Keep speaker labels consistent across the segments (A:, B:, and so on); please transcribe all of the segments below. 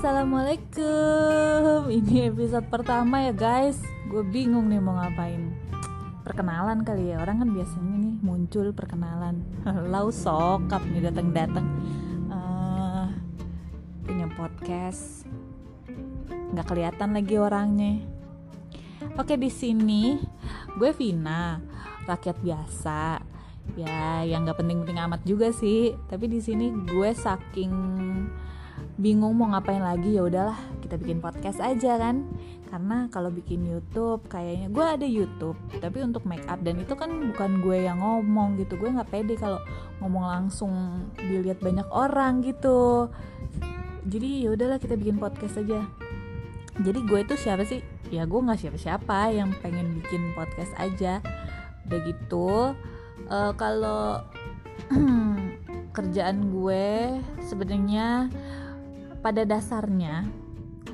A: Assalamualaikum. Ini episode pertama ya guys. Gue bingung nih mau ngapain. Perkenalan kali ya. Orang kan biasanya nih muncul perkenalan. Lau sokap nih datang-datang. Uh, Punya podcast. Nggak kelihatan lagi orangnya. Oke di sini gue Vina Rakyat biasa. Ya yang nggak penting-penting amat juga sih. Tapi di sini gue saking bingung mau ngapain lagi ya udahlah kita bikin podcast aja kan. Karena kalau bikin YouTube kayaknya gue ada YouTube tapi untuk make up dan itu kan bukan gue yang ngomong gitu. Gue nggak pede kalau ngomong langsung dilihat banyak orang gitu. Jadi ya udahlah kita bikin podcast aja. Jadi gue itu siapa sih? Ya gue nggak siapa-siapa yang pengen bikin podcast aja. Udah gitu uh, kalau kerjaan gue sebenarnya pada dasarnya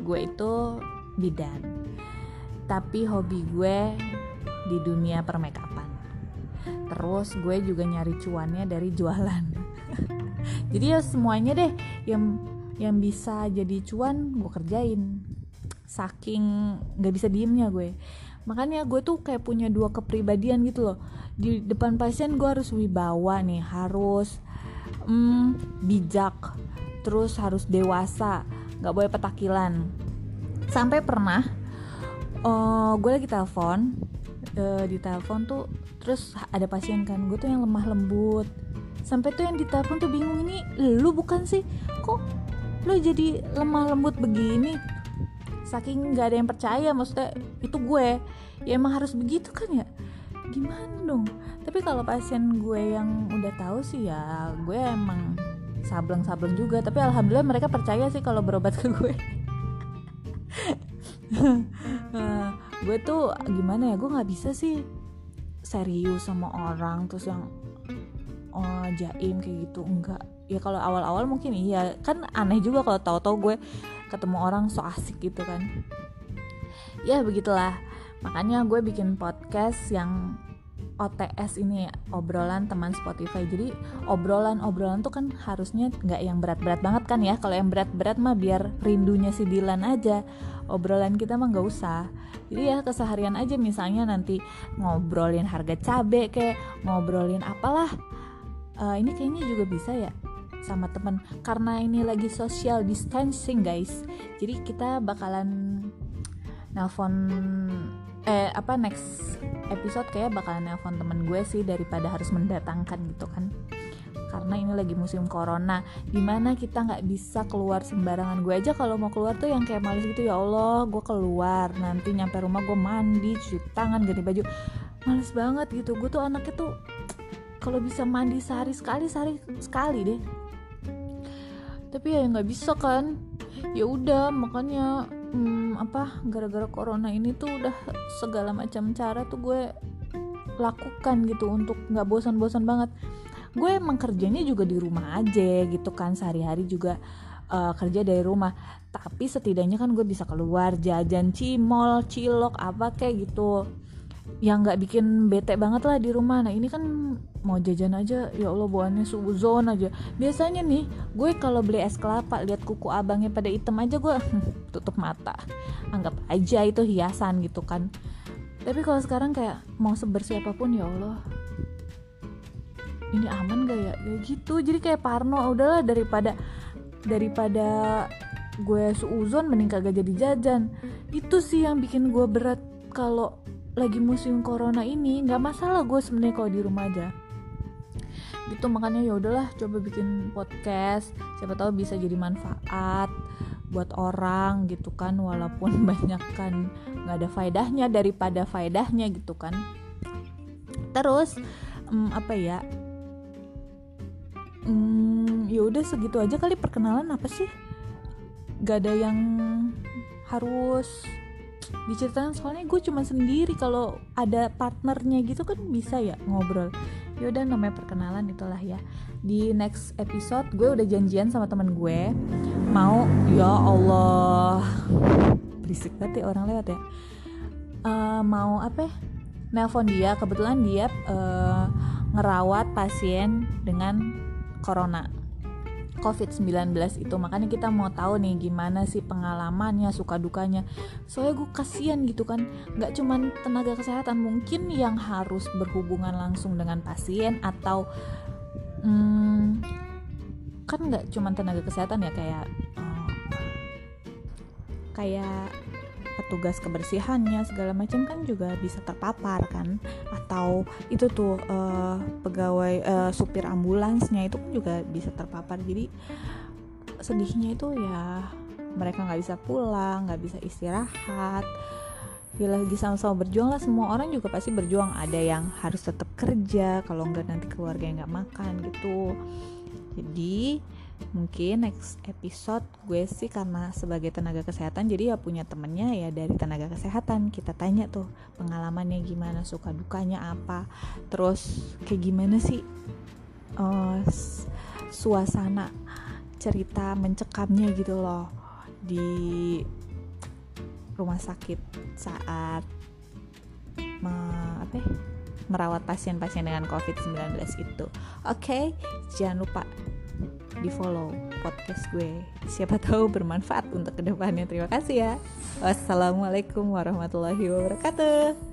A: gue itu bidan. Tapi hobi gue di dunia permakeupan terus gue juga nyari cuannya dari jualan. Jadi ya semuanya deh yang yang bisa jadi cuan gue kerjain. Saking nggak bisa diemnya gue. Makanya gue tuh kayak punya dua kepribadian gitu loh. Di depan pasien gue harus wibawa nih harus mm, bijak terus harus dewasa nggak boleh petakilan. Sampai pernah uh, gue lagi telepon uh, di telepon tuh terus ada pasien kan gue tuh yang lemah lembut. Sampai tuh yang di telepon tuh bingung ini lu bukan sih? Kok lu jadi lemah lembut begini? Saking nggak ada yang percaya maksudnya itu gue. Ya emang harus begitu kan ya? Gimana dong? Tapi kalau pasien gue yang udah tahu sih ya gue emang sableng-sableng juga tapi alhamdulillah mereka percaya sih kalau berobat ke gue. Uh, gue tuh gimana ya gue nggak bisa sih serius sama orang terus yang oh, jaim kayak gitu enggak. Ya kalau awal-awal mungkin iya kan aneh juga kalau tahu-tahu gue ketemu orang so asik gitu kan. Ya begitulah makanya gue bikin podcast yang OTS ini obrolan teman Spotify. Jadi obrolan-obrolan tuh kan harusnya nggak yang berat-berat banget kan ya. Kalau yang berat-berat mah biar rindunya si Dilan aja. Obrolan kita mah nggak usah. Jadi ya keseharian aja misalnya nanti ngobrolin harga cabe kayak ngobrolin apalah. Uh, ini kayaknya juga bisa ya sama temen karena ini lagi social distancing guys. Jadi kita bakalan nelfon eh apa next episode kayak bakalan nelfon temen gue sih daripada harus mendatangkan gitu kan. Karena ini lagi musim corona. Di mana kita nggak bisa keluar sembarangan? Gue aja kalau mau keluar tuh yang kayak males gitu ya Allah gue keluar. Nanti nyampe rumah gue mandi cuci tangan ganti baju. Males banget gitu. Gue tuh anaknya tuh kalau bisa mandi sehari sekali sehari sekali deh. Tapi ya nggak bisa kan. Ya udah makanya hmm, apa gara-gara corona ini tuh udah segala macam cara tuh gue lakukan gitu untuk nggak bosan-bosan banget. Gue emang kerjanya juga di rumah aja gitu kan sehari-hari juga uh, kerja dari rumah. Tapi setidaknya kan gue bisa keluar jajan cimol cilok apa kayak gitu yang nggak bikin bete banget lah di rumah. Nah ini kan mau jajan aja. Ya Allah bawaannya suzon aja. Biasanya nih gue kalau beli es kelapa lihat kuku abangnya pada item aja gue tutup mata. Anggap aja itu hiasan gitu kan. Tapi kalau sekarang kayak mau sebersih apa pun ya Allah. Ini aman gak ya? Kayak gitu. Jadi kayak Parno. Udahlah daripada daripada gue suuzon mending kagak jadi jajan. Itu sih yang bikin gue berat kalau lagi musim corona ini nggak masalah gue sebenarnya kalau di rumah aja. Gitu makanya ya udahlah coba bikin podcast. Siapa tahu bisa jadi manfaat buat orang gitu kan walaupun banyak kan nggak ada faedahnya daripada faedahnya gitu kan. Terus um, apa ya? Um, ya udah segitu aja kali perkenalan apa sih? Gak ada yang harus diceritain soalnya gue cuma sendiri kalau ada partnernya gitu kan bisa ya ngobrol. Yaudah namanya perkenalan itulah ya. Di next episode gue udah janjian sama temen gue mau ya Allah. Berisik banget ya orang lewat ya. Uh, mau apa ya? nelpon dia kebetulan dia uh, ngerawat pasien dengan corona COVID-19 itu. Makanya kita mau tahu nih gimana sih pengalamannya suka dukanya. Soalnya gue kasihan gitu kan. Nggak cuman tenaga kesehatan mungkin yang harus berhubungan langsung dengan pasien atau hmm, kan nggak cuman tenaga kesehatan ya kayak uh, kayak petugas kebersihannya segala macam kan juga bisa terpapar kan. Atau itu tuh uh, pegawai uh, supir ambulansnya itu pun juga bisa terpapar. Jadi sedihnya itu ya mereka nggak bisa pulang nggak bisa istirahat. Ya lagi sama-sama berjuang lah. Semua orang juga pasti berjuang. Ada yang harus tetap kerja kalau nggak nanti keluarga nggak makan gitu. Jadi mungkin next episode gue sih karena sebagai tenaga kesehatan jadi ya punya temennya ya dari tenaga kesehatan kita tanya tuh pengalamannya gimana suka dukanya apa terus kayak gimana sih uh, suasana cerita mencekamnya gitu loh di rumah sakit saat me, apa ya, merawat pasien-pasien dengan COVID-19 itu. Oke, okay, jangan lupa di follow podcast gue. Siapa tahu bermanfaat untuk ke depannya. Terima kasih ya. Wassalamualaikum warahmatullahi wabarakatuh